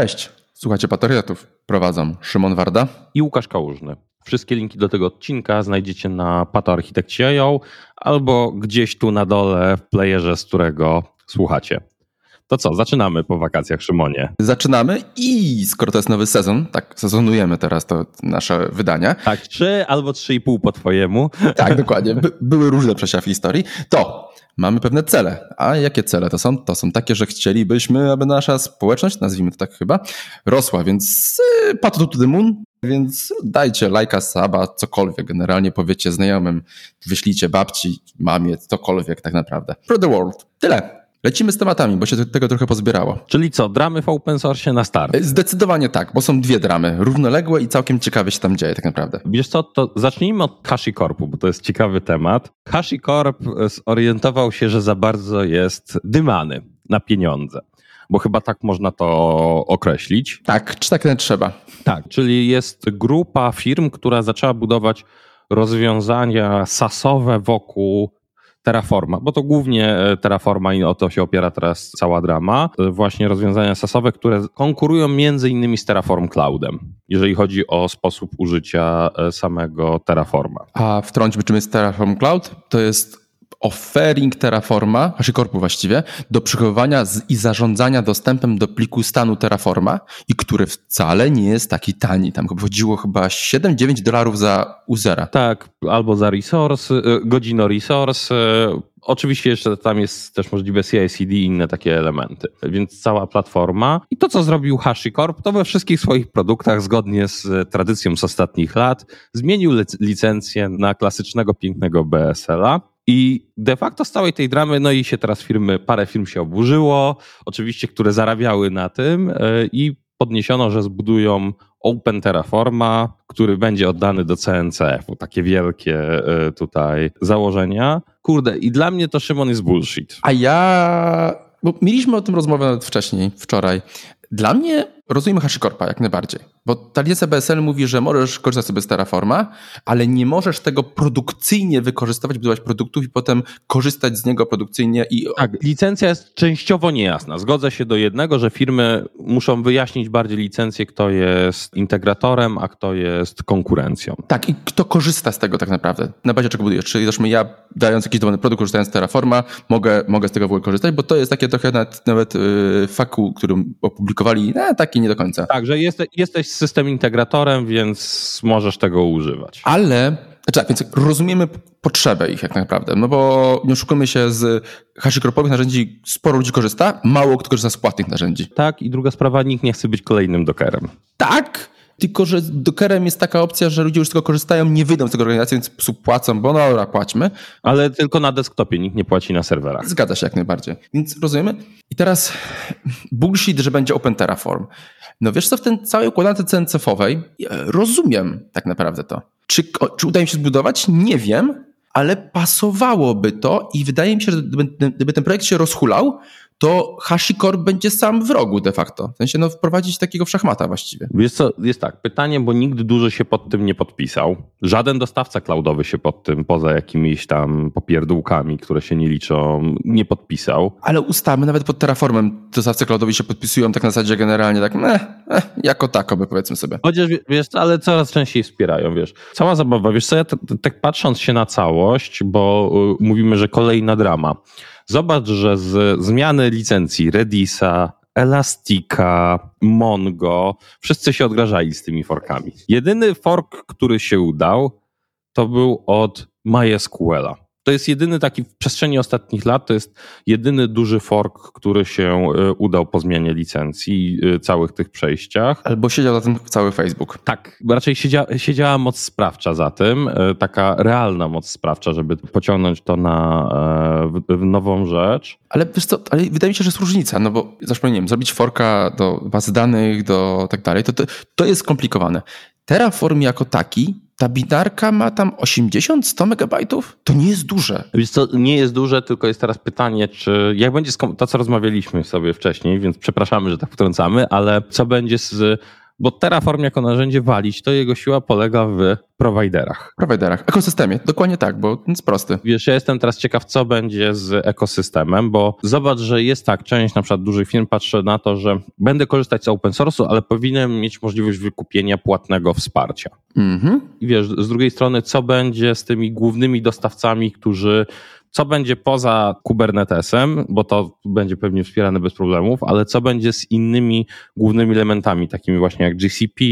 Cześć, słuchajcie Patriotów. Prowadzą Szymon Warda i Łukasz Kałużny. Wszystkie linki do tego odcinka znajdziecie na patoarchitekci.io albo gdzieś tu na dole w playerze, z którego słuchacie. To co, zaczynamy po wakacjach, Szymonie. Zaczynamy i skoro to jest nowy sezon, tak sezonujemy teraz to nasze wydania. Tak, trzy albo trzy i pół po twojemu. Tak, dokładnie. By, były różne przejścia w historii. To mamy pewne cele. A jakie cele to są? To są takie, że chcielibyśmy, aby nasza społeczność, nazwijmy to tak chyba, rosła, więc yy, path to the moon, więc dajcie lajka, saba, cokolwiek. Generalnie powiecie znajomym, wyślijcie babci, mamie, cokolwiek tak naprawdę. For the world. Tyle. Lecimy z tematami, bo się tego trochę pozbierało. Czyli co, dramy w open source na start? Zdecydowanie tak, bo są dwie dramy, równoległe i całkiem ciekawe się tam dzieje tak naprawdę. Wiesz co, to zacznijmy od HashiCorpu, bo to jest ciekawy temat. HashiCorp zorientował się, że za bardzo jest dymany na pieniądze bo chyba tak można to określić. Tak, czy tak nie trzeba. Tak, czyli jest grupa firm, która zaczęła budować rozwiązania sasowe wokół Terraforma, bo to głównie e, Terraforma i o to się opiera teraz cała drama. E, właśnie rozwiązania sasowe, które konkurują między innymi z Terraform Cloudem, jeżeli chodzi o sposób użycia e, samego Terraforma. A wtrąćmy, czym jest Terraform Cloud? To jest offering Terraforma, HashiCorpu właściwie, do przechowywania i zarządzania dostępem do pliku stanu Terraforma i który wcale nie jest taki tani. Tam chodziło chyba 7-9 dolarów za usera. Tak, albo za resource, y, godzino resource. Y, oczywiście jeszcze tam jest też możliwe CI/CD i inne takie elementy. Więc cała platforma. I to, co zrobił HashiCorp, to we wszystkich swoich produktach, zgodnie z tradycją z ostatnich lat, zmienił licencję na klasycznego, pięknego BSL-a i de facto z całej tej dramy, no i się teraz firmy, parę firm się oburzyło, oczywiście, które zarabiały na tym e, i podniesiono, że zbudują Open Terraforma, który będzie oddany do CNCF-u. Takie wielkie e, tutaj założenia. Kurde, i dla mnie to Szymon jest bullshit. A ja, bo mieliśmy o tym rozmowę nawet wcześniej, wczoraj. Dla mnie rozumiem HashiCorpa jak najbardziej, bo ta licencja BSL mówi, że możesz korzystać sobie z Terraforma, ale nie możesz tego produkcyjnie wykorzystywać, budować produktów i potem korzystać z niego produkcyjnie. I... Tak, licencja jest częściowo niejasna. Zgodzę się do jednego, że firmy muszą wyjaśnić bardziej licencję, kto jest integratorem, a kto jest konkurencją. Tak, i kto korzysta z tego tak naprawdę, na bazie czego budujesz. Czyli zresztą ja, dając jakiś dowolny produkt, korzystając z Terraforma, mogę, mogę z tego w ogóle korzystać, bo to jest takie trochę nawet, nawet yy, faku, którym opublikowali, no, taki nie do końca. Tak, że jeste, jesteś system integratorem, więc możesz tego używać. Ale, znaczy tak, więc rozumiemy potrzebę ich jak naprawdę, no bo nie oszukujmy się, z HashiCorpowych narzędzi sporo ludzi korzysta, mało kto korzysta z płatnych narzędzi. Tak, i druga sprawa, nikt nie chce być kolejnym dokerem. Tak, tylko, że Dockerem jest taka opcja, że ludzie już z tego korzystają, nie wyjdą z tego organizacji, więc płacą, bo no dobra, płaćmy. Ale tylko na desktopie, nikt nie płaci na serwerach. Zgadza się jak najbardziej. Więc rozumiemy. I teraz bullshit, że będzie Open Terraform. No wiesz co, w tej całej układance CNCF-owej rozumiem tak naprawdę to. Czy, czy uda mi się zbudować? Nie wiem, ale pasowałoby to i wydaje mi się, że gdyby, gdyby ten projekt się rozhulał, to HashiCorp będzie sam w rogu de facto. W sensie no, wprowadzić takiego w szachmata właściwie. Wiesz co, jest tak, pytanie, bo nikt dużo się pod tym nie podpisał. Żaden dostawca cloudowy się pod tym, poza jakimiś tam popierdółkami, które się nie liczą, nie podpisał. Ale ustawy nawet pod Terraformem dostawcy cloudowi się podpisują tak na zasadzie generalnie tak, eh, eh, jako tako by powiedzmy sobie. Chociaż wiesz, ale coraz częściej wspierają, wiesz. Cała zabawa, wiesz co, ja tak patrząc się na całość, bo y, mówimy, że kolejna drama. Zobacz, że z zmiany licencji Redisa, Elastica, Mongo, wszyscy się odgrażali z tymi forkami. Jedyny fork, który się udał, to był od MySQLa. To jest jedyny taki w przestrzeni ostatnich lat, to jest jedyny duży fork, który się e, udał po zmianie licencji, e, całych tych przejściach. Albo siedział za tym cały Facebook. Tak, raczej siedziała, siedziała moc sprawcza za tym, e, taka realna moc sprawcza, żeby pociągnąć to na w, w nową rzecz. Ale wiesz co, ale wydaje mi się, że jest różnica, no bo wiem, zrobić forka do bazy danych, do tak dalej, to, to, to jest skomplikowane. Terraform jako taki ta binarka ma tam 80-100 megabajtów? To nie jest duże. Wiesz co, nie jest duże, tylko jest teraz pytanie, czy jak będzie to, co rozmawialiśmy sobie wcześniej, więc przepraszamy, że tak wtrącamy, ale co będzie z Bo Terraform jako narzędzie walić, to jego siła polega w prowajderach. Prowajderach, ekosystemie, dokładnie tak, bo jest prosty. Wiesz, ja jestem teraz ciekaw, co będzie z ekosystemem, bo zobacz, że jest tak, część na przykład dużych firm patrzy na to, że będę korzystać z open source'u, ale powinien mieć możliwość wykupienia płatnego wsparcia. Mhm. I wiesz, z drugiej strony, co będzie z tymi głównymi dostawcami, którzy co będzie poza Kubernetesem, bo to będzie pewnie wspierane bez problemów, ale co będzie z innymi głównymi elementami, takimi właśnie jak GCP,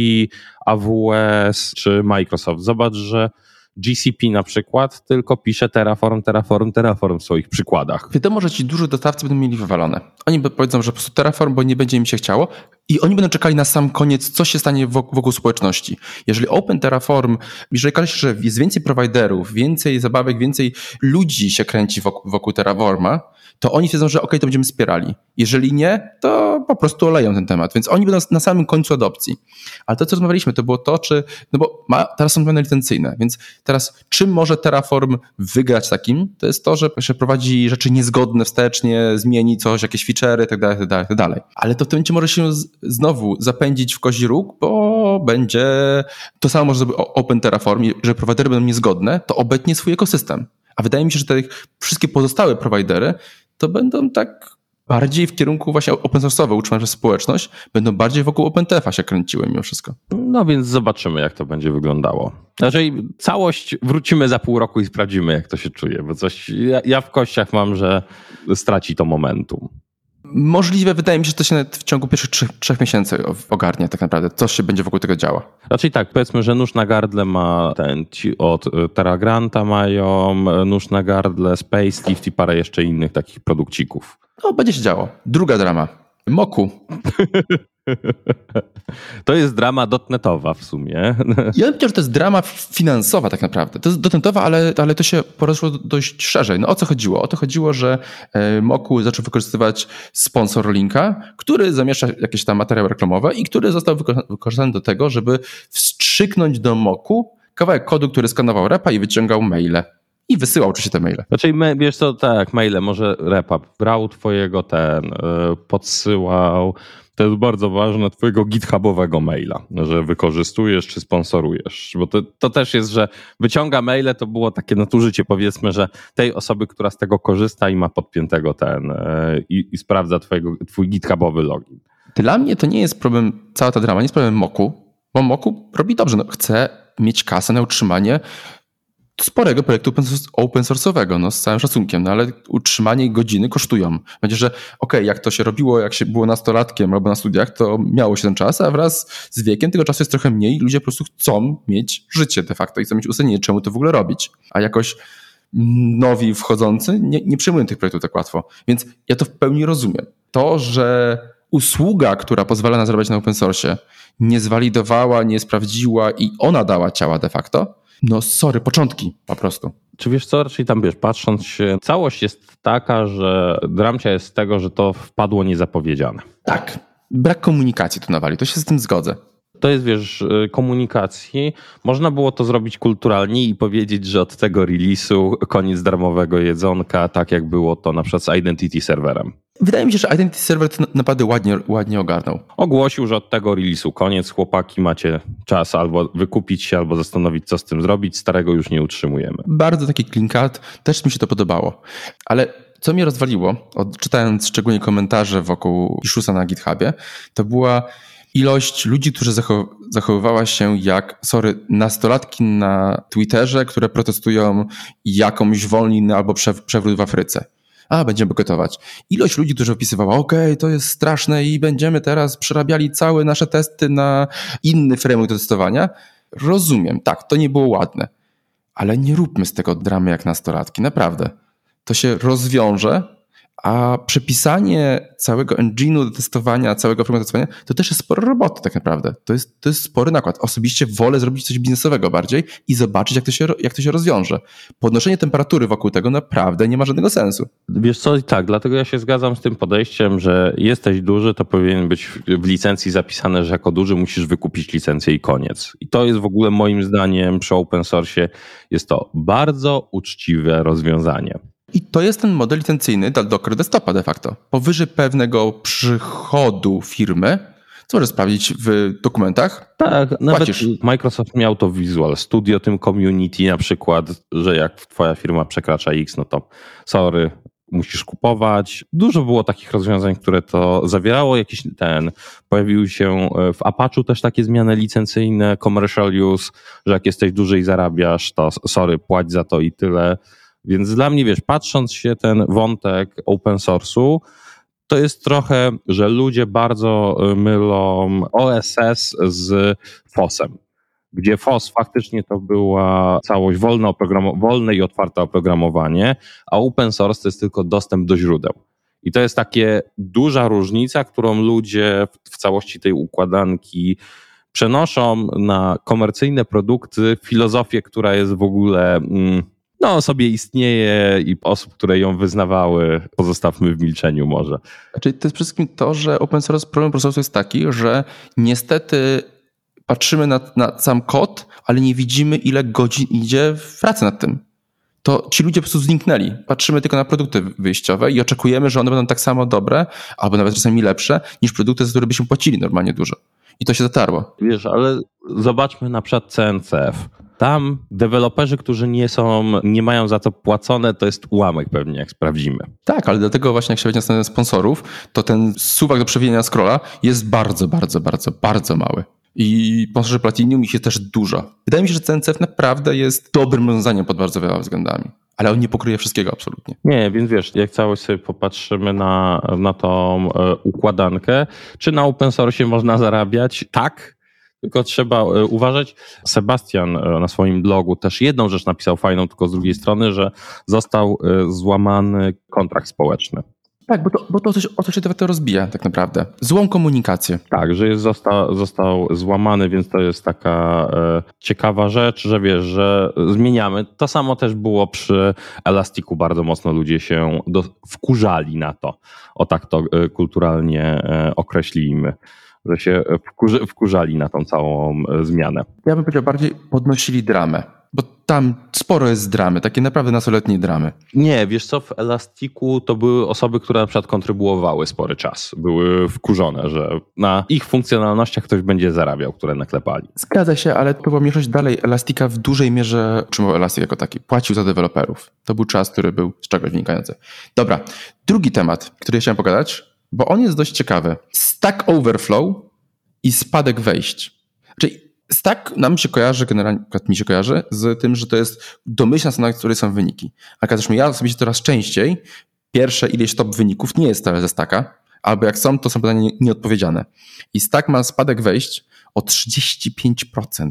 AWS czy Microsoft. Zobacz, że GCP na przykład tylko pisze Terraform, Terraform, Terraform w swoich przykładach. Wiadomo, że ci duży dostawcy będą mieli wywalone. Oni powiedzą, że po prostu Terraform, bo nie będzie im się chciało i oni będą czekali na sam koniec, co się stanie wokół społeczności. Jeżeli Open Terraform, jeżeli okaże się, że jest więcej prowajderów, więcej zabawek, więcej ludzi się kręci wokół, wokół Terraforma, to oni wiedzą, że ok, to będziemy wspierali. Jeżeli nie, to po prostu oleją ten temat. Więc oni będą na samym końcu adopcji. Ale to, co rozmawialiśmy, to było to, czy, no bo ma, teraz są zmiany licencyjne, więc teraz czym może Terraform wygrać takim? To jest to, że, że prowadzi rzeczy niezgodne wstecznie, zmieni coś, jakieś feature'y, dalej, tak dalej. Ale to w tym momencie może się znowu zapędzić w kozi róg, bo będzie to samo może zrobić Open Terraform, że prowajdery będą niezgodne, to obetnie swój ekosystem. A wydaje mi się, że te wszystkie pozostałe prowajdery to będą tak bardziej w kierunku właśnie open source'owe, utrzymać przez społeczność, będą bardziej wokół OpenTF-a się kręciły mimo wszystko. No więc zobaczymy, jak to będzie wyglądało. Znaczy całość wrócimy za pół roku i sprawdzimy, jak to się czuje, bo coś ja, ja w kościach mam, że straci to momentum. Możliwe, wydaje mi się, że to się w ciągu pierwszych trzech, trzech miesięcy ogarnie tak naprawdę. Coś się będzie wokół tego działa. Raczej tak, powiedzmy, że nóż na gardle ma ten, ci od y, Terragranta mają, y, nóż na gardle, Space Lift i parę jeszcze innych takich produkcików. No, będzie się działo. Druga drama. Moku. To jest drama dotnetowa w sumie. Ja bym powiedział, że to jest drama finansowa tak naprawdę. To jest dotnetowa, ale, ale to się poruszyło dość szerzej. No o co chodziło? O to chodziło, że e, Moku zaczął wykorzystywać sponsor linka, który zamieszcza jakieś tam materiały reklamowe i który został wykorzystany do tego, żeby wstrzyknąć do Moku kawałek kodu, który skanował repa i wyciągał maile i wysyłał oczywiście te maile. Znaczy, wiesz co, tak, maile, może repa brał twojego ten, e, podsyłał, to jest bardzo ważne, twojego githubowego maila, że wykorzystujesz czy sponsorujesz, bo to, to też jest, że wyciąga maile, to było takie nadużycie powiedzmy, że tej osoby, która z tego korzysta i ma podpiętego ten e, i, i sprawdza twojego, twój githubowy login. Dla mnie to nie jest problem, cała ta drama nie jest problem Moku, bo Moku robi dobrze, no, chce mieć kasę na utrzymanie sporego projektu open source'owego, no z całym szacunkiem, no ale utrzymanie godziny kosztują. Będzie, że okej, okay, jak to się robiło, jak się było nastolatkiem albo na studiach, to miało się ten czas, a wraz z wiekiem tego czasu jest trochę mniej ludzie po prostu chcą mieć życie de facto i chcą mieć usunięcie, czemu to w ogóle robić. A jakoś nowi wchodzący nie, nie przyjmują tych projektów tak łatwo. Więc ja to w pełni rozumiem. To, że usługa, która pozwala na zarabiać na open source, nie zwalidowała, nie sprawdziła i ona dała ciała de facto, no sorry, początki po prostu. Czy wiesz co, raczej tam wiesz, patrząc się, całość jest taka, że dramcia jest z tego, że to wpadło niezapowiedziane. Tak. Brak komunikacji tu nawali, to się z tym zgodzę. To jest, wiesz, y, komunikacji. Można było to zrobić kulturalnie i powiedzieć, że od tego release'u koniec darmowego jedzonka, tak jak było to na przykład z Identity Serverem. Wydaje mi się, że Identity Server to naprawdę ładnie, ładnie ogarnął. Ogłosił, że od tego release'u koniec, chłopaki, macie czas albo wykupić się, albo zastanowić, co z tym zrobić. Starego już nie utrzymujemy. Bardzo taki clean cut, też mi się to podobało. Ale co mnie rozwaliło, czytając szczególnie komentarze wokół Issuesa na GitHubie, to była ilość ludzi, którzy zachowywała się jak, sorry, nastolatki na Twitterze, które protestują jakąś wolninę albo przewrót w Afryce a będziemy gotować. Ilość ludzi, którzy opisywała, ok, to jest straszne i będziemy teraz przerabiali całe nasze testy na inny framework do testowania. Rozumiem, tak, to nie było ładne, ale nie róbmy z tego dramy jak nastolatki, naprawdę. To się rozwiąże a przepisanie całego engine'u do testowania, całego testowania, to też jest sporo roboty tak naprawdę. To jest, to jest spory nakład. Osobiście wolę zrobić coś biznesowego bardziej i zobaczyć, jak to, się, jak to się rozwiąże. Podnoszenie temperatury wokół tego naprawdę nie ma żadnego sensu. Wiesz co, tak, dlatego ja się zgadzam z tym podejściem, że jesteś duży, to powinien być w licencji zapisane, że jako duży musisz wykupić licencję i koniec. I to jest w ogóle moim zdaniem przy open source jest to bardzo uczciwe rozwiązanie. I to jest ten model licencyjny dla Docker Desktopa de facto. Powyżej pewnego przychodu firmy, Co możesz sprawdzić w dokumentach? Tak, nawet Microsoft miał to Visual Studio, tym community na przykład, że jak twoja firma przekracza X, no to sorry, musisz kupować. Dużo było takich rozwiązań, które to zawierało. Jakiś ten, pojawiły się e, w Apache też takie zmiany licencyjne, commercial use, że jak jesteś duży i zarabiasz, to sorry, płać za to i tyle. Więc dla mnie, wiesz, patrząc się ten wątek open source'u, to jest trochę, że ludzie bardzo e, mylą OSS z FOSem gdzie FOS faktycznie to była całość wolne, wolne i otwarte oprogramowanie, a open source to jest tylko dostęp do źródeł. I to jest takie duża różnica, którą ludzie w, w całości tej układanki przenoszą na komercyjne produkty, filozofię, która jest w ogóle. Mm, no, sobie istnieje i osób, które ją wyznawały, pozostawmy w milczeniu może. Czyli to jest przede wszystkim to, że open source, problem open source jest taki, że niestety patrzymy na, na sam kod, ale nie widzimy, ile godzin idzie w pracy nad tym. To ci ludzie po prostu zniknęli. Patrzymy tylko na produkty wyjściowe i oczekujemy, że one będą tak samo dobre, albo nawet czasami lepsze, niż produkty, za które byśmy płacili normalnie dużo. I to się zatarło. Wiesz, ale zobaczmy na przykład CNCF. Tam deweloperzy, którzy nie są, nie mają za to płacone, to jest ułamek pewnie, jak sprawdzimy. Tak, ale dlatego właśnie jak się weźmie na sponsorów, to ten suwak do przewijania scrolla jest bardzo, bardzo, bardzo, bardzo mały. I sponsorze Platinum ich jest też dużo. Wydaje mi się, że CNCF naprawdę jest dobrym rozwiązaniem pod bardzo wieloma względami. Ale on nie pokryje wszystkiego absolutnie. Nie, więc wiesz, jak całość sobie popatrzymy na, na tą e, układankę, czy na open source można zarabiać? Tak, tylko trzeba e, uważać. Sebastian e, na swoim blogu też jedną rzecz napisał fajną, tylko z drugiej strony, że został złamany kontrakt społeczny. Tak, bo to, bo to coś, o co się to rozbija tak naprawdę. Złą komunikację. Tak, że jest zosta, został złamany, więc to jest taka e, ciekawa rzecz, że wiesz, że zmieniamy. To samo też było przy Elastiku. Bardzo mocno ludzie się do, wkurzali na to. O tak to e, kulturalnie e, określimy że się wkurzy, wkurzali na tą całą e, zmianę. Ja bym powiedział bardziej podnosili dramę bo tam sporo jest dramy, takie naprawdę nastoletnie dramy. Nie, wiesz co, w Elastiku to były osoby, które na przykład kontrybuowały spory czas. Były wkurzone, że na ich funkcjonalnościach ktoś będzie zarabiał, które naklepali. Zgadza się, ale próbował mieszać dalej Elastika w dużej mierze, utrzymywał Elastic jako taki, płacił za deweloperów. To był czas, który był z czegoś wynikający. Dobra, drugi temat, który chciałem pogadać, bo on jest dość ciekawy. Stack Overflow i spadek wejść. Czyli Stack nam się kojarzy, generalnie mi się kojarzy, z tym, że to jest domyślna strona, której są wyniki. A zresztą ja osobiście coraz częściej pierwsze ileś top wyników nie jest wcale ze Stacka, albo jak są, to są pytania nieodpowiedziane. I Stack ma spadek wejść o 35%.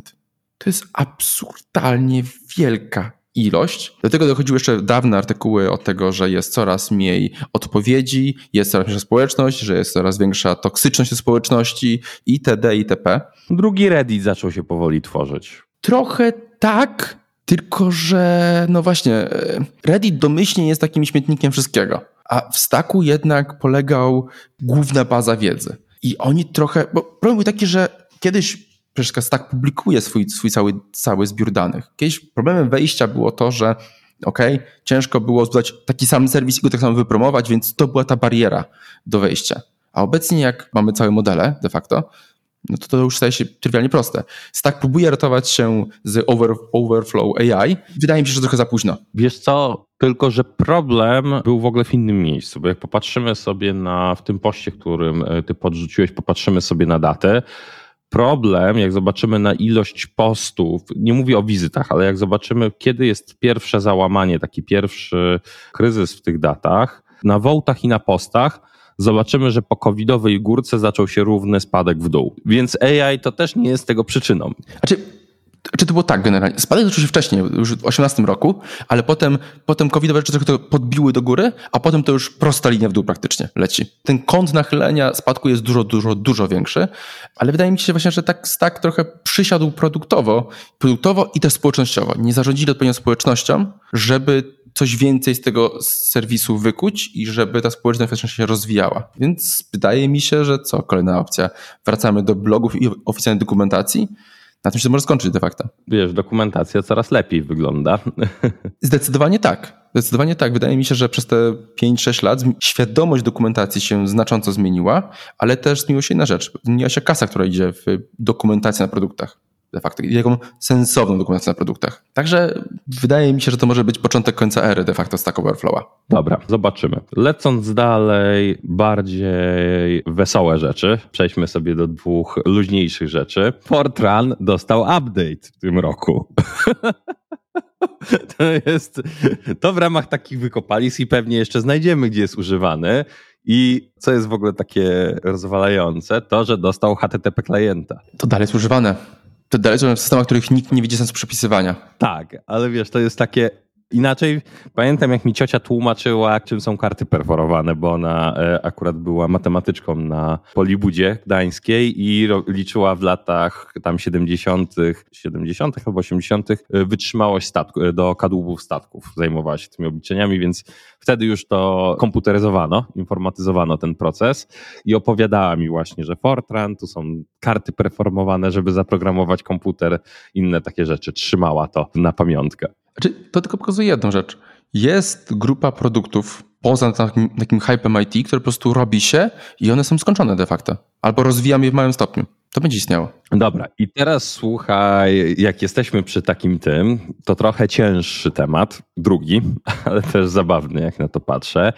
To jest absurdalnie wielka ilość. Do tego dochodziły jeszcze dawne artykuły o tego, że jest coraz mniej odpowiedzi, jest coraz większa społeczność, że jest coraz większa toksyczność społeczności itd. itp. Drugi Reddit zaczął się powoli tworzyć. Trochę tak, tylko że no właśnie e, Reddit domyślnie jest takim śmietnikiem wszystkiego, a w Staku jednak polegał główna baza wiedzy. I oni trochę, bo problem był taki, że kiedyś przecież Stack publikuje swój, swój cały, cały zbiór danych. Kiedyś problemem wejścia było to, że ok, ciężko było zbudować taki sam serwis i go tak samo wypromować, więc to była ta bariera do wejścia. A obecnie jak mamy całe modele de facto, no to to już staje się trywialnie proste. Stack próbuje ratować się z over, Overflow AI. Wydaje mi się, że trochę za późno. Wiesz co, tylko że problem był w ogóle w innym miejscu, bo jak popatrzymy sobie na, w tym poście, którym e, ty podrzuciłeś, popatrzymy sobie na datę, problem, jak zobaczymy na ilość postów, nie mówię o wizytach, ale jak zobaczymy, kiedy jest pierwsze załamanie, taki pierwszy kryzys w tych datach, na wołtach i na postach, zobaczymy, że po covidowej górce zaczął się równy spadek w dół. Więc AI to też nie jest tego przyczyną. Znaczy, czy to było tak generalnie? Spadek zaczął się wcześniej, już w 2018 roku, ale potem, potem covidowe rzeczy trochę to podbiły do góry, a potem to już prosta linia w dół praktycznie leci. Ten kąt nachylenia spadku jest dużo, dużo, dużo większy, ale wydaje mi się właśnie, że tak tak trochę przysiadł produktowo, produktowo i też społecznościowo. Nie zarządzili odpowiednią społecznością, żeby coś więcej z tego serwisu wykuć i żeby ta społeczność się rozwijała. Więc wydaje mi się, że co, kolejna opcja. Wracamy do blogów i oficjalnej dokumentacji Na tym się to może skończyć de facto. Wiesz, dokumentacja coraz lepiej wygląda. Zdecydowanie tak. Zdecydowanie tak. Wydaje mi się, że przez te 5-6 lat świadomość dokumentacji się znacząco zmieniła, ale też zmieniła się inna rzecz. Zmieniła się kasa, która idzie w dokumentację na produktach de facto, jaką sensowną dokumentację na produktach. Także wydaje mi się, że to może być początek końca ery de facto Stack Overflow'a. Dobra, zobaczymy. Lecąc dalej, bardziej wesołe rzeczy, przejdźmy sobie do dwóch luźniejszych rzeczy. Fortran dostał update w tym roku. To jest to w ramach takich wykopalisk i pewnie jeszcze znajdziemy, gdzie jest używany. I co jest w ogóle takie rozwalające, to, że dostał HTTP klienta. To dalej jest używane. To dalej są systemy, których nikt nie widzi sensu przepisywania. Tak, ale wiesz, to jest takie Inaczej pamiętam, jak mi ciocia tłumaczyła, czym są karty perforowane, bo ona e, akurat była matematyczką na Polibudzie Gdańskiej i liczyła w latach tam 70., 70. albo 80. E, wytrzymałość statku, e, do kadłubów statków. Zajmowała się tymi obliczeniami, więc wtedy już to komputeryzowano, informatyzowano ten proces i opowiadała mi właśnie, że Fortran, tu są karty preformowane, żeby zaprogramować komputer, inne takie rzeczy. Trzymała to na pamiątkę. Znaczy, to tylko pokazuje jedną rzecz. Jest grupa produktów poza takim, takim hypem IT, które po prostu robi się i one są skończone de facto. Albo rozwijamy je w małym stopniu. To będzie istniało. Dobra, i teraz słuchaj, jak jesteśmy przy takim tym, to trochę cięższy temat, drugi, ale też zabawny, jak na to patrzę.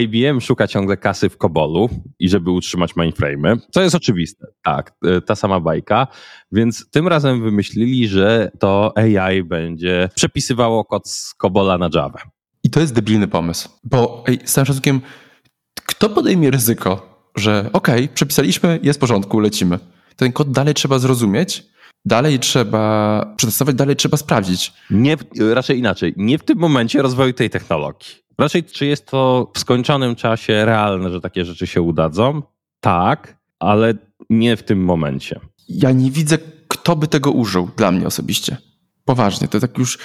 IBM szuka ciągle kasy w Kobolu i żeby utrzymać mainframe'y, co jest oczywiste. Tak, y, ta sama bajka. Więc tym razem wymyślili, że to AI będzie przepisywało kod z Kobola na Java. I to jest debilny pomysł, bo ej, z całym szacunkiem, kto podejmie ryzyko, że okej, okay, przepisaliśmy, jest w porządku, lecimy ten kod dalej trzeba zrozumieć, dalej trzeba przetestować, dalej trzeba sprawdzić. Nie, raczej inaczej. Nie w tym momencie rozwoju tej technologii. Raczej, czy jest to w skończonym czasie realne, że takie rzeczy się udadzą? Tak, ale nie w tym momencie. Ja nie widzę, kto by tego użył dla mnie osobiście. Poważnie, to tak już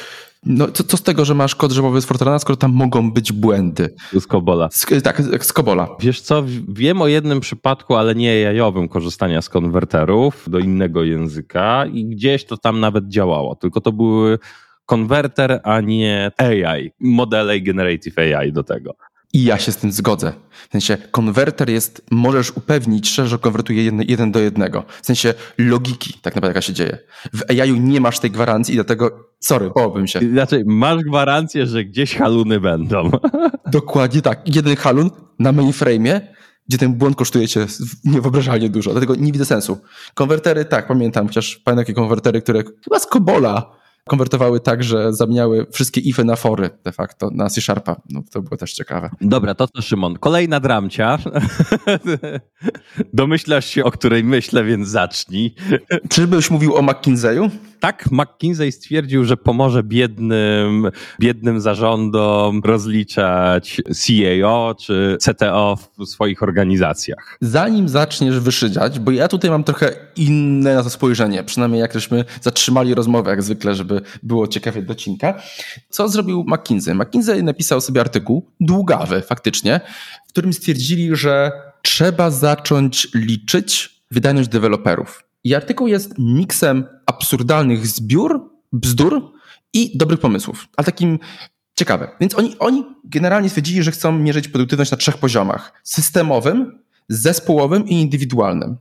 no, co, co z tego, że masz kod drzewowy z Fortrana, skoro tam mogą być błędy? Z Kobola. Z, tak, z Kobola. Wiesz co, wiem o jednym przypadku, ale nie jajowym korzystania z konwerterów do innego języka i gdzieś to tam nawet działało, tylko to były konwerter, a nie AI, modele Generative AI do tego. I ja się z tym zgodzę. W sensie konwerter jest, możesz upewnić się, że konwertuje jeden, jeden do jednego. W sensie logiki tak naprawdę jaka się dzieje. W AI nie masz tej gwarancji i dlatego, sorry, połowym się. Znaczy, masz gwarancję, że gdzieś haluny będą. Dokładnie tak. Jeden halun na mainframe'ie, gdzie ten błąd kosztuje cię niewyobrażalnie dużo. Dlatego nie widzę sensu. Konwertery, tak, pamiętam, chociaż pamiętam takie konwertery, które chyba z Kobola konwertowały tak, że zamieniały wszystkie ify na fory de facto, na C-Sharpa. No, to było też ciekawe. Dobra, to co Szymon? Kolejna dramcia. Domyślasz się, o której myślę, więc zacznij. Czyżbyś mówił o McKinsey'u? Tak, McKinsey stwierdził, że pomoże biednym, biednym zarządom rozliczać CAO czy CTO w swoich organizacjach. Zanim zaczniesz wyszydziać, bo ja tutaj mam trochę inne na to spojrzenie, przynajmniej jak żeśmy zatrzymali rozmowę jak zwykle, żeby było ciekawie docinka. Co zrobił McKinsey? McKinsey napisał sobie artykuł, długawy faktycznie, w którym stwierdzili, że trzeba zacząć liczyć wydajność deweloperów. I artykuł jest miksem absurdalnych zbiór, bzdur i dobrych pomysłów. Ale takim ciekawe. Więc oni, oni generalnie stwierdzili, że chcą mierzyć produktywność na trzech poziomach: systemowym, zespołowym i indywidualnym.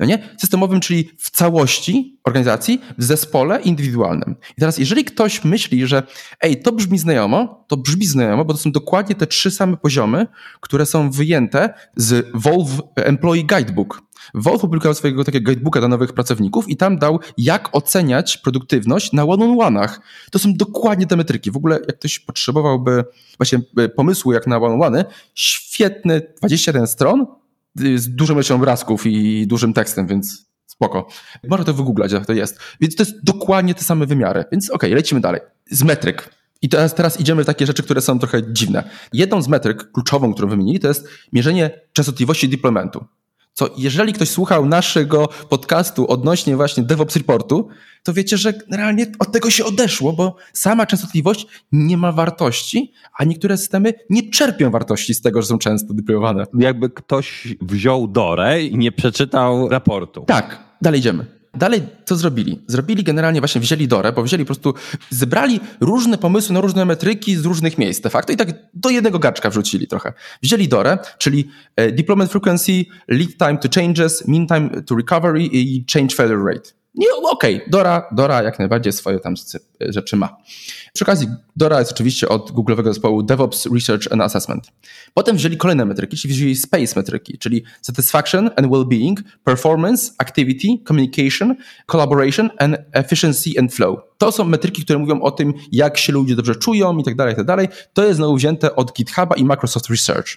No nie? Systemowym, czyli w całości organizacji, w zespole indywidualnym. I teraz, jeżeli ktoś myśli, że ej, to brzmi znajomo, to brzmi znajomo, bo to są dokładnie te trzy same poziomy, które są wyjęte z Volve Employee Guidebook. Wolf opublikował swojego takiego guidebooka dla nowych pracowników i tam dał, jak oceniać produktywność na one-on-one'ach. To są dokładnie te metryki. W ogóle, jak ktoś potrzebowałby właśnie e, pomysłu, jak na one-on-one, świetny 21 stron z dużą ilością obrazków i dużym tekstem, więc spoko. Można to wygooglać, jak to jest. Więc to jest dokładnie te same wymiary. Więc okej, okay, lecimy dalej. Z metryk. I teraz, teraz idziemy w takie rzeczy, które są trochę dziwne. Jedną z metryk kluczową, którą wymienili, to jest mierzenie częstotliwości deploymentu co jeżeli ktoś słuchał naszego podcastu odnośnie właśnie DevOps Reportu, to wiecie, że generalnie od tego się odeszło, bo sama częstotliwość nie ma wartości, a niektóre systemy nie czerpią wartości z tego, że są często deployowane. Jakby ktoś wziął dorę i nie przeczytał raportu. Tak, dalej idziemy. Dalej co zrobili? Zrobili generalnie właśnie, wzięli Dorę, bo wzięli po prostu, zebrali różne pomysły na różne metryki z różnych miejsc de facto i tak do jednego garczka wrzucili trochę. Wzięli Dorę, czyli e, deployment frequency, lead time to changes, mean time to recovery i change failure rate. Nie, okej, okay, Dora, Dora jak najbardziej swoje tam rzeczy ma. Przy okazji, Dora jest oczywiście od Google'owego zespołu DevOps Research and Assessment. Potem wzięli kolejne metryki, czyli wzięli space metryki, czyli satisfaction and well-being, performance, activity, communication, collaboration and efficiency and flow. To są metryki, które mówią o tym, jak się ludzie dobrze czują i tak dalej, i tak dalej. To jest znowu wzięte od GitHuba i Microsoft Research.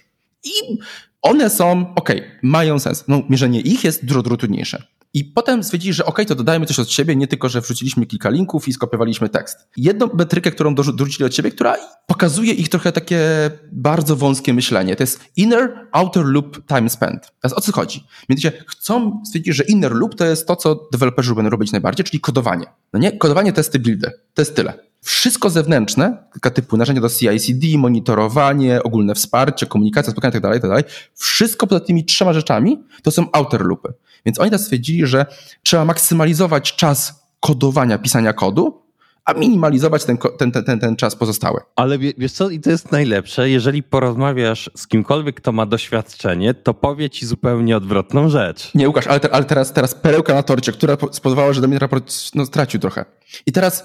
I one są, ok, mają sens. No, mierzenie ich jest dużo, dużo trudniejsze. I potem stwierdzili, że ok, to dodajmy coś od siebie, nie tylko, że wrzuciliśmy kilka linków i skopiowaliśmy tekst. Jedną metrykę, którą dorzucili od siebie, która pokazuje ich trochę takie bardzo wąskie myślenie, to jest inner outer loop time spent. Teraz o co chodzi? Mianowicie chcą stwierdzić, że inner loop to jest to, co deweloperzy będą robić najbardziej, czyli kodowanie. No nie? Kodowanie, testy, buildy. To jest tyle. Wszystko zewnętrzne, typu narzędzia do CI/CD, monitorowanie, ogólne wsparcie, komunikacja, spotkania itd., tak itd., tak wszystko poza tymi trzema rzeczami to są outer loopy. Więc oni teraz stwierdzili, że trzeba maksymalizować czas kodowania, pisania kodu, a minimalizować ten, ten, ten, ten czas pozostały. Ale wiesz co, i to jest najlepsze, jeżeli porozmawiasz z kimkolwiek, kto ma doświadczenie, to powie ci zupełnie odwrotną rzecz. Nie, Łukasz, ale, te, ale teraz, teraz perełka na torcie, która spowodowała, że do mnie raport no, stracił trochę. I teraz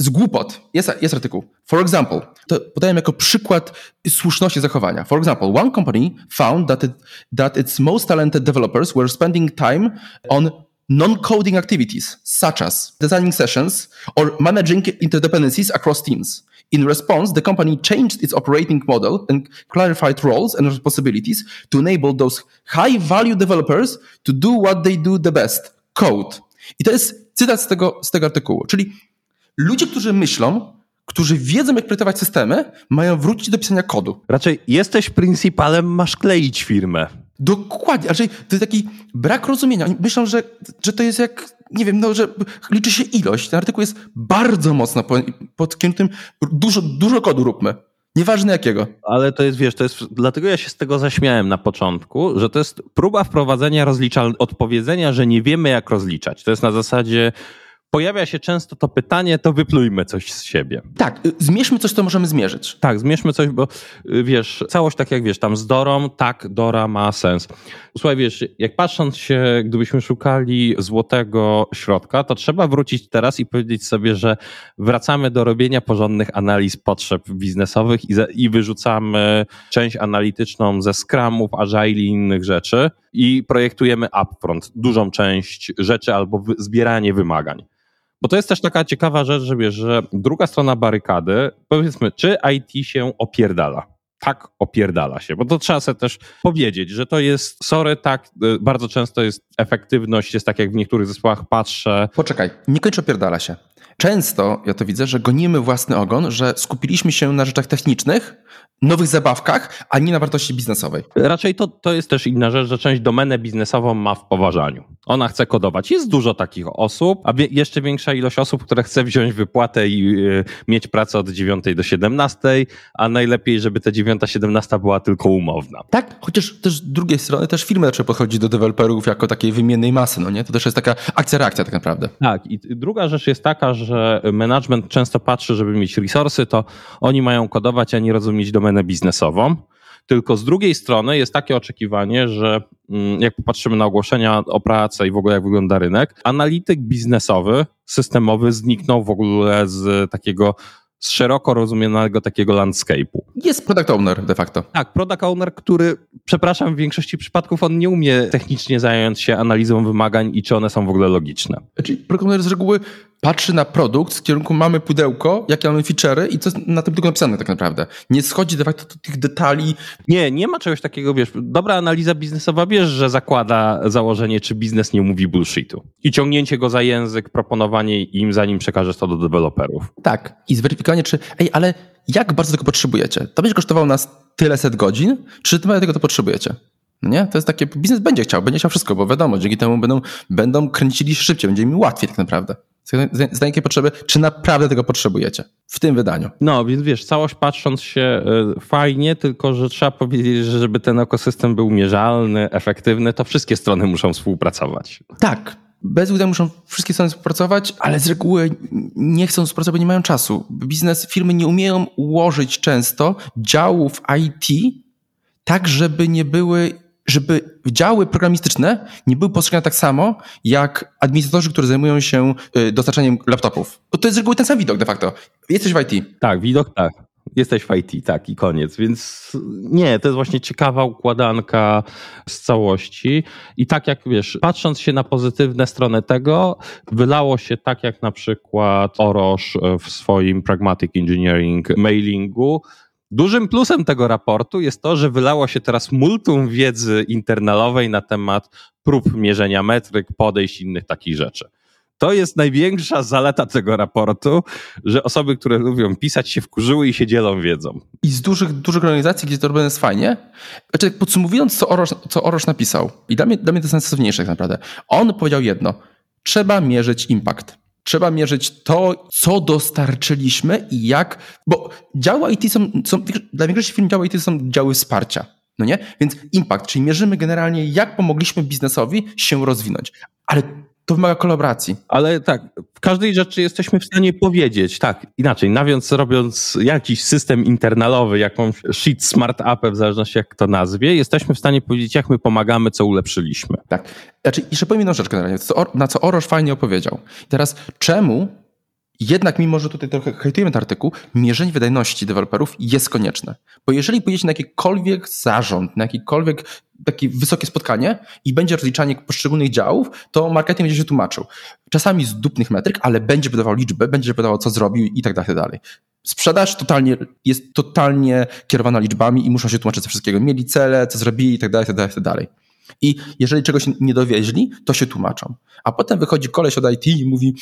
z głupot. Jest, jest artykuł. For example, to podaję jako przykład słuszności zachowania. For example, one company found that, it, that its most talented developers were spending time on non-coding activities, such as designing sessions or managing interdependencies across teams. In response, the company changed its operating model and clarified roles and responsibilities to enable those high-value developers to do what they do the best, code. I to jest cytat z tego, z tego artykułu. Czyli ludzie, którzy myślą, którzy wiedzą, jak projektować systemy, mają wrócić do pisania kodu. Raczej jesteś pryncypalem, masz kleić firmę. Dokładnie, raczej to jest taki brak rozumienia. Oni myślą, że, że to jest jak, nie wiem, no, że liczy się ilość. Ten artykuł jest bardzo mocno pod, kierunkiem dużo, dużo kodu róbmy. Nieważne jakiego. Ale to jest, wiesz, to jest, dlatego ja się z tego zaśmiałem na początku, że to jest próba wprowadzenia rozliczalności, odpowiedzenia, że nie wiemy jak rozliczać. To jest na zasadzie, pojawia się często to pytanie, to wyplujmy coś z siebie. Tak, y, zmierzmy coś, co możemy zmierzyć. Tak, zmierzmy coś, bo y, wiesz, całość tak jak wiesz, tam z Dorą, tak, Dora ma sens. Słuchaj, wiesz, jak patrząc się, gdybyśmy szukali złotego środka, to trzeba wrócić teraz i powiedzieć sobie, że wracamy do robienia porządnych analiz potrzeb biznesowych i, za, i wyrzucamy część analityczną ze Scrumów, Agile i innych rzeczy i projektujemy upfront dużą część rzeczy albo zbieranie wymagań. Bo to jest też taka ciekawa rzecz, że wiesz, że druga strona barykady, powiedzmy, czy IT się opierdala? Tak, opierdala się, bo to trzeba sobie też powiedzieć, że to jest, sorry, tak, y, bardzo często jest efektywność, jest tak jak w niektórych zespołach patrzę. Poczekaj, nie kończy opierdala się. Często, ja to widzę, że gonimy własny ogon, że skupiliśmy się na rzeczach technicznych, nowych zabawkach, a nie na wartości biznesowej. Raczej to, to jest też inna rzecz, że część domenę biznesową ma w poważaniu. Ona chce kodować. Jest dużo takich osób, a jeszcze większa ilość osób, które chce wziąć wypłatę i y, mieć pracę od 9 do 17, a najlepiej, żeby ta 9-17 była tylko umowna. Tak, chociaż też z drugiej strony też firmy zaczęły podchodzić do deweloperów jako takiej wymiennej masy, no nie? To też jest taka akcja-reakcja tak naprawdę. Tak i druga rzecz jest taka, że management często patrzy, żeby mieć resursy, to oni mają kodować, a nie rozumieć domenę domenę biznesową. Tylko z drugiej strony jest takie oczekiwanie, że mm, jak popatrzymy na ogłoszenia o pracę i w ogóle jak wygląda rynek, analityk biznesowy, systemowy zniknął w ogóle z takiego z szeroko rozumianego takiego landscape'u. Jest product owner de facto. Tak, product owner, który, przepraszam, w większości przypadków on nie umie technicznie zająć się analizą wymagań i czy one są w ogóle logiczne. Czyli product owner z reguły patrzy na produkt z kierunku mamy pudełko, jakie mamy feature'y i co na tym tylko napisane tak naprawdę. Nie schodzi de facto do tych detali. Nie, nie ma czegoś takiego, wiesz, dobra analiza biznesowa, wiesz, że zakłada założenie, czy biznes nie mówi bullshitu. I ciągnięcie go za język, proponowanie im, zanim przekażesz to do deweloperów. Tak. I zweryfikowanie, czy ej, ale jak bardzo tego potrzebujecie? To będzie kosztowało nas tyle set godzin, czy tego to potrzebujecie? No nie? To jest takie, biznes będzie chciał, będzie chciał wszystko, bo wiadomo, dzięki temu będą, będą kręcili się szybciej, będzie mi łatwiej tak naprawdę. Z jakiej potrzeby, czy naprawdę tego potrzebujecie w tym wydaniu. No, więc wiesz, całość patrząc się y, fajnie, tylko że trzeba powiedzieć, że żeby ten ekosystem był mierzalny, efektywny, to wszystkie strony muszą współpracować. Tak, Bez UD muszą wszystkie strony współpracować, ale z reguły nie chcą współpracować, bo nie mają czasu. Biznes, firmy nie umieją ułożyć często działów IT tak, żeby nie były żeby działy programistyczne nie były postrzegane tak samo, jak administratorzy, którzy zajmują się y, dostarczaniem laptopów. To jest z reguły ten sam widok de facto. Jesteś w IT. Tak, widok tak. Jesteś w IT, tak, i koniec. Więc nie, to jest właśnie ciekawa układanka z całości. I tak jak wiesz, patrząc się na pozytywne strony tego, wylało się tak jak na przykład Orosz w swoim Pragmatic Engineering mailingu, Dużym plusem tego raportu jest to, że wylało się teraz multum wiedzy internalowej na temat prób mierzenia metryk, podejść innych takich rzeczy. To jest największa zaleta tego raportu, że osoby, które lubią pisać, się wkurzyły i się dzielą wiedzą. I z dużych, dużych organizacji, gdzie to robione jest fajnie, znaczy podsumowując, co Orosz, co Orosz napisał, i dla mnie, dla mnie to jest najsensowniejsze tak naprawdę, on powiedział jedno, trzeba mierzyć impact. Trzeba mierzyć to, co dostarczyliśmy i jak, bo działy IT są, są dla większości firm działy IT są działy wsparcia. No nie? Więc impact, czyli mierzymy generalnie, jak pomogliśmy biznesowi się rozwinąć. Ale to wymaga kolaboracji. Ale tak, w każdej rzeczy jesteśmy w stanie powiedzieć, tak, inaczej, nawiąc robiąc jakiś system internalowy, jakąś sheet smart appę, w zależności jak to nazwie, jesteśmy w stanie powiedzieć, jak my pomagamy, co ulepszyliśmy. Tak. Znaczy, jeszcze powiem jedną rzecz generalnie, na co Orosz fajnie opowiedział. teraz, czemu jednak, mimo że tutaj trochę hejtujemy ten artykuł, mierzenie wydajności deweloperów jest konieczne. Bo jeżeli pójdziecie na jakikolwiek zarząd, na jakiekolwiek takie wysokie spotkanie i będzie rozliczanie poszczególnych działów, to marketing będzie się tłumaczył. Czasami z dupnych metryk, ale będzie podawał liczbę, będzie podawał co zrobił i tak dalej, tak dalej. Sprzedaż totalnie, jest totalnie kierowana liczbami i muszą się tłumaczyć ze wszystkiego. Mieli cele, co zrobili i tak dalej, tak dalej, tak dalej. I jeżeli czegoś nie dowieźli, to się tłumaczą. A potem wychodzi koleś od IT i mówi,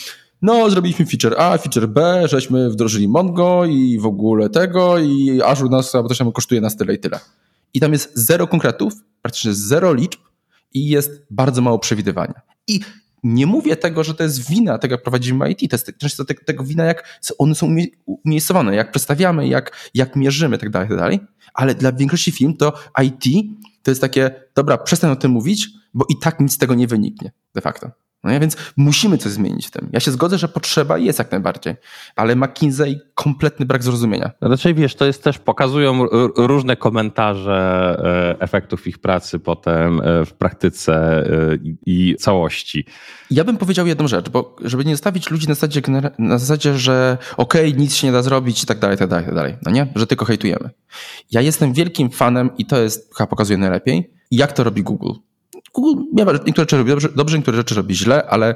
no, zrobiliśmy feature A, feature B, żeśmy wdrożyli Mongo i w ogóle tego i Azure nas, bo to kosztuje nas tyle i tyle. I tam jest zero konkretów, praktycznie zero liczb i jest bardzo mało przewidywania. I nie mówię tego, że to jest wina tego, jak prowadzimy IT. To jest często tego, tego wina, jak one są umiejscowane, jak przedstawiamy, jak, jak mierzymy, tak dalej, tak. Ale dla większości firm to IT to jest takie, dobra, przestań o tym mówić, bo i tak nic z tego nie wyniknie de facto. No więc musimy coś zmienić w tym. Ja się zgodzę, że potrzeba jest jak najbardziej, ale McKinsey kompletny brak zrozumienia. Raczej wiesz, to jest też, pokazują różne komentarze e, efektów ich pracy potem e, w praktyce e, i całości. Ja bym powiedział jedną rzecz, bo żeby nie zostawić ludzi na zasadzie, na zasadzie że okej, okay, nic się nie da zrobić i tak dalej, tak dalej, tak dalej. No nie? Że tylko hejtujemy. Ja jestem wielkim fanem i to jest, chyba pokazuje najlepiej, jak to robi Google. Google miewa, niektóre rzeczy robi dobrze, dobrze, niektóre rzeczy robi źle, ale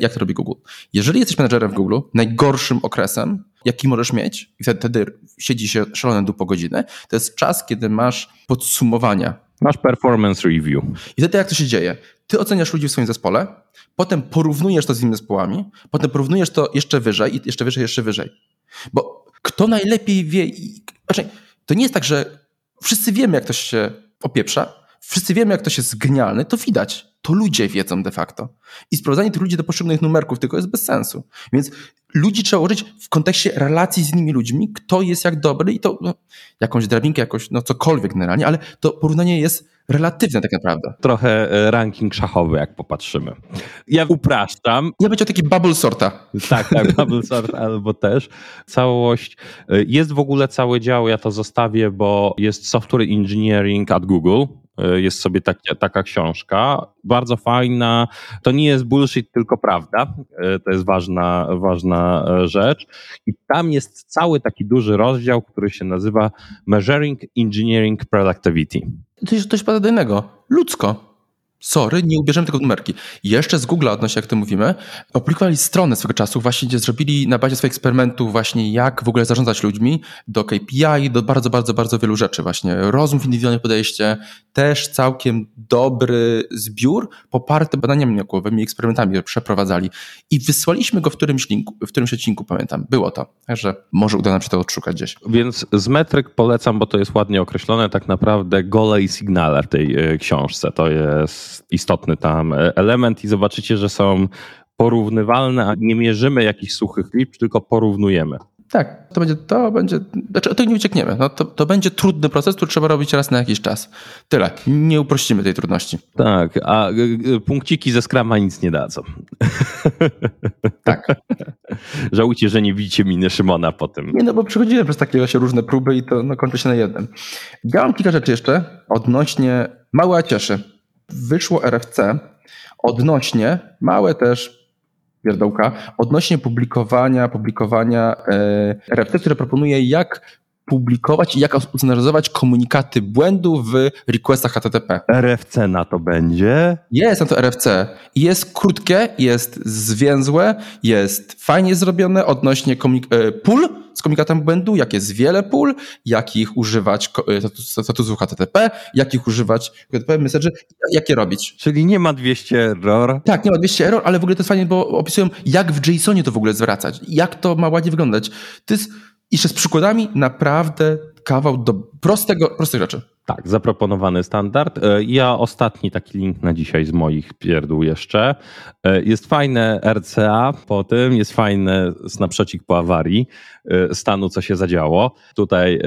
jak to robi Google? Jeżeli jesteś menedżerem w Google, najgorszym okresem, jaki możesz mieć, i wtedy siedzi się szalone po godzinę, to jest czas, kiedy masz podsumowania. Masz performance review. I wtedy jak to się dzieje? Ty oceniasz ludzi w swoim zespole, potem porównujesz to z innymi zespołami, potem porównujesz to jeszcze wyżej i jeszcze wyżej, jeszcze wyżej. Bo kto najlepiej wie, znaczy, to nie jest tak, że wszyscy wiemy, jak to się opieprza, wszyscy wiemy, jak to się jest genialne, to widać. To ludzie wiedzą de facto. I sprowadzanie tych ludzi do poszczególnych numerków tylko jest bez sensu. Więc ludzi trzeba użyć w kontekście relacji z innymi ludźmi, kto jest jak dobry i to no, jakąś drabinkę, jakoś, no cokolwiek generalnie, ale to porównanie jest relatywne tak naprawdę. Trochę e, ranking szachowy, jak popatrzymy. Ja upraszczam. Ja będzie taki bubble sorta. Tak, tak, bubble sort albo też. Całość. E, jest w ogóle cały dział, ja to zostawię, bo jest software engineering at Google jest sobie tak, taka książka, bardzo fajna. To nie jest bullshit, tylko prawda. E, to jest ważna, ważna e, rzecz. I tam jest cały taki duży rozdział, który się nazywa Measuring Engineering Productivity. To jest coś paradojnego. Ludzko. Sorry, nie ubierzemy tego numerki. Jeszcze z Google odnośnie, jak to mówimy, opublikowali stronę swego czasu, właśnie gdzie zrobili na bazie swoich eksperymentów właśnie jak w ogóle zarządzać ludźmi, do KPI, do bardzo, bardzo, bardzo wielu rzeczy właśnie. Rozmów, indywidualne podejście, też całkiem dobry zbiór, poparty badaniami naukowymi, eksperymentami, które przeprowadzali. I wysłaliśmy go w którymś linku, w którymś odcinku, pamiętam. Było to. Także może uda nam się to odszukać gdzieś. Więc z metryk polecam, bo to jest ładnie określone, tak naprawdę gole i signale w tej e, książce. To jest istotny tam element i zobaczycie, że są porównywalne, a nie mierzymy jakichś suchych liczb, tylko porównujemy. Tak, to będzie, to będzie, znaczy tego nie uciekniemy. No to, to będzie trudny proces, który trzeba robić raz na jakiś czas. Tyle. Nie uprościmy tej trudności. Tak, a punkciki ze skrama nic nie dadzą. Tak. Żałujcie, że nie widzicie miny Szymona po tym. Nie, no bo przechodziłem przez takie właśnie różne próby i to no, kończy się na jednym. Ja mam kilka rzeczy jeszcze odnośnie małe cieszy. Wyszło RFC odnośnie, małe też pierdołka, odnośnie publikowania, publikowania e, RFC, które proponuje jak publikować i jak ustandaryzować komunikaty błędu w requestach HTTP. RFC na to będzie? Jest na to RFC. Jest krótkie, jest zwięzłe, jest fajnie zrobione odnośnie komunik- pól z komunikatem błędu, jak jest wiele pól, jakich używać statusu HTTP, jakich używać HTTP message, jak je robić. Czyli nie ma 200 error? Tak, nie ma 200 error, ale w ogóle to jest fajnie, bo opisują jak w JSONie to w ogóle zwracać, jak to ma ładnie wyglądać. To jest jeszcze z przykładami naprawdę kawał do prostego, prostych rzeczy. Tak, zaproponowany standard. Ja ostatni taki link na dzisiaj z moich pierdół jeszcze. Jest fajne RCA po tym, jest fajne snapshotcik po awarii stanu, co się zadziało. Tutaj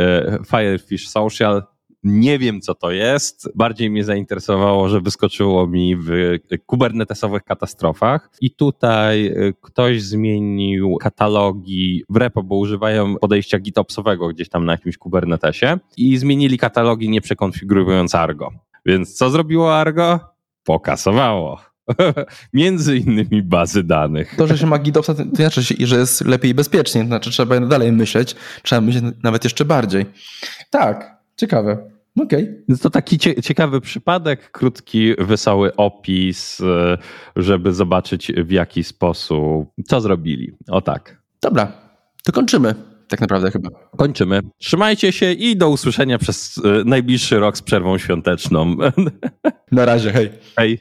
Firefish Social nie wiem, co to jest. Bardziej mnie zainteresowało, że wyskoczyło mi w kubernetesowych katastrofach. I tutaj y, ktoś zmienił katalogi w repo, bo używają podejścia GitOpsowego gdzieś tam na jakimś kubernetesie i zmienili katalogi nie przekonfigurując Argo. Więc co zrobiło Argo? Pokasowało. Między innymi bazy danych. To, że się ma GitOpsa, to znaczy, że jest lepiej i bezpiecznie. To znaczy, trzeba dalej myśleć. Trzeba myśleć nawet jeszcze bardziej. Tak, ciekawe. Okej. Okay. To taki ciekawy przypadek, krótki, wesoły opis, e, żeby zobaczyć w jaki sposób, co zrobili. O tak. Dobra, to kończymy. Tak naprawdę chyba. Kończymy. Trzymajcie się i do usłyszenia przez e, najbliższy rok z przerwą świąteczną. Na razie, hej. Hej.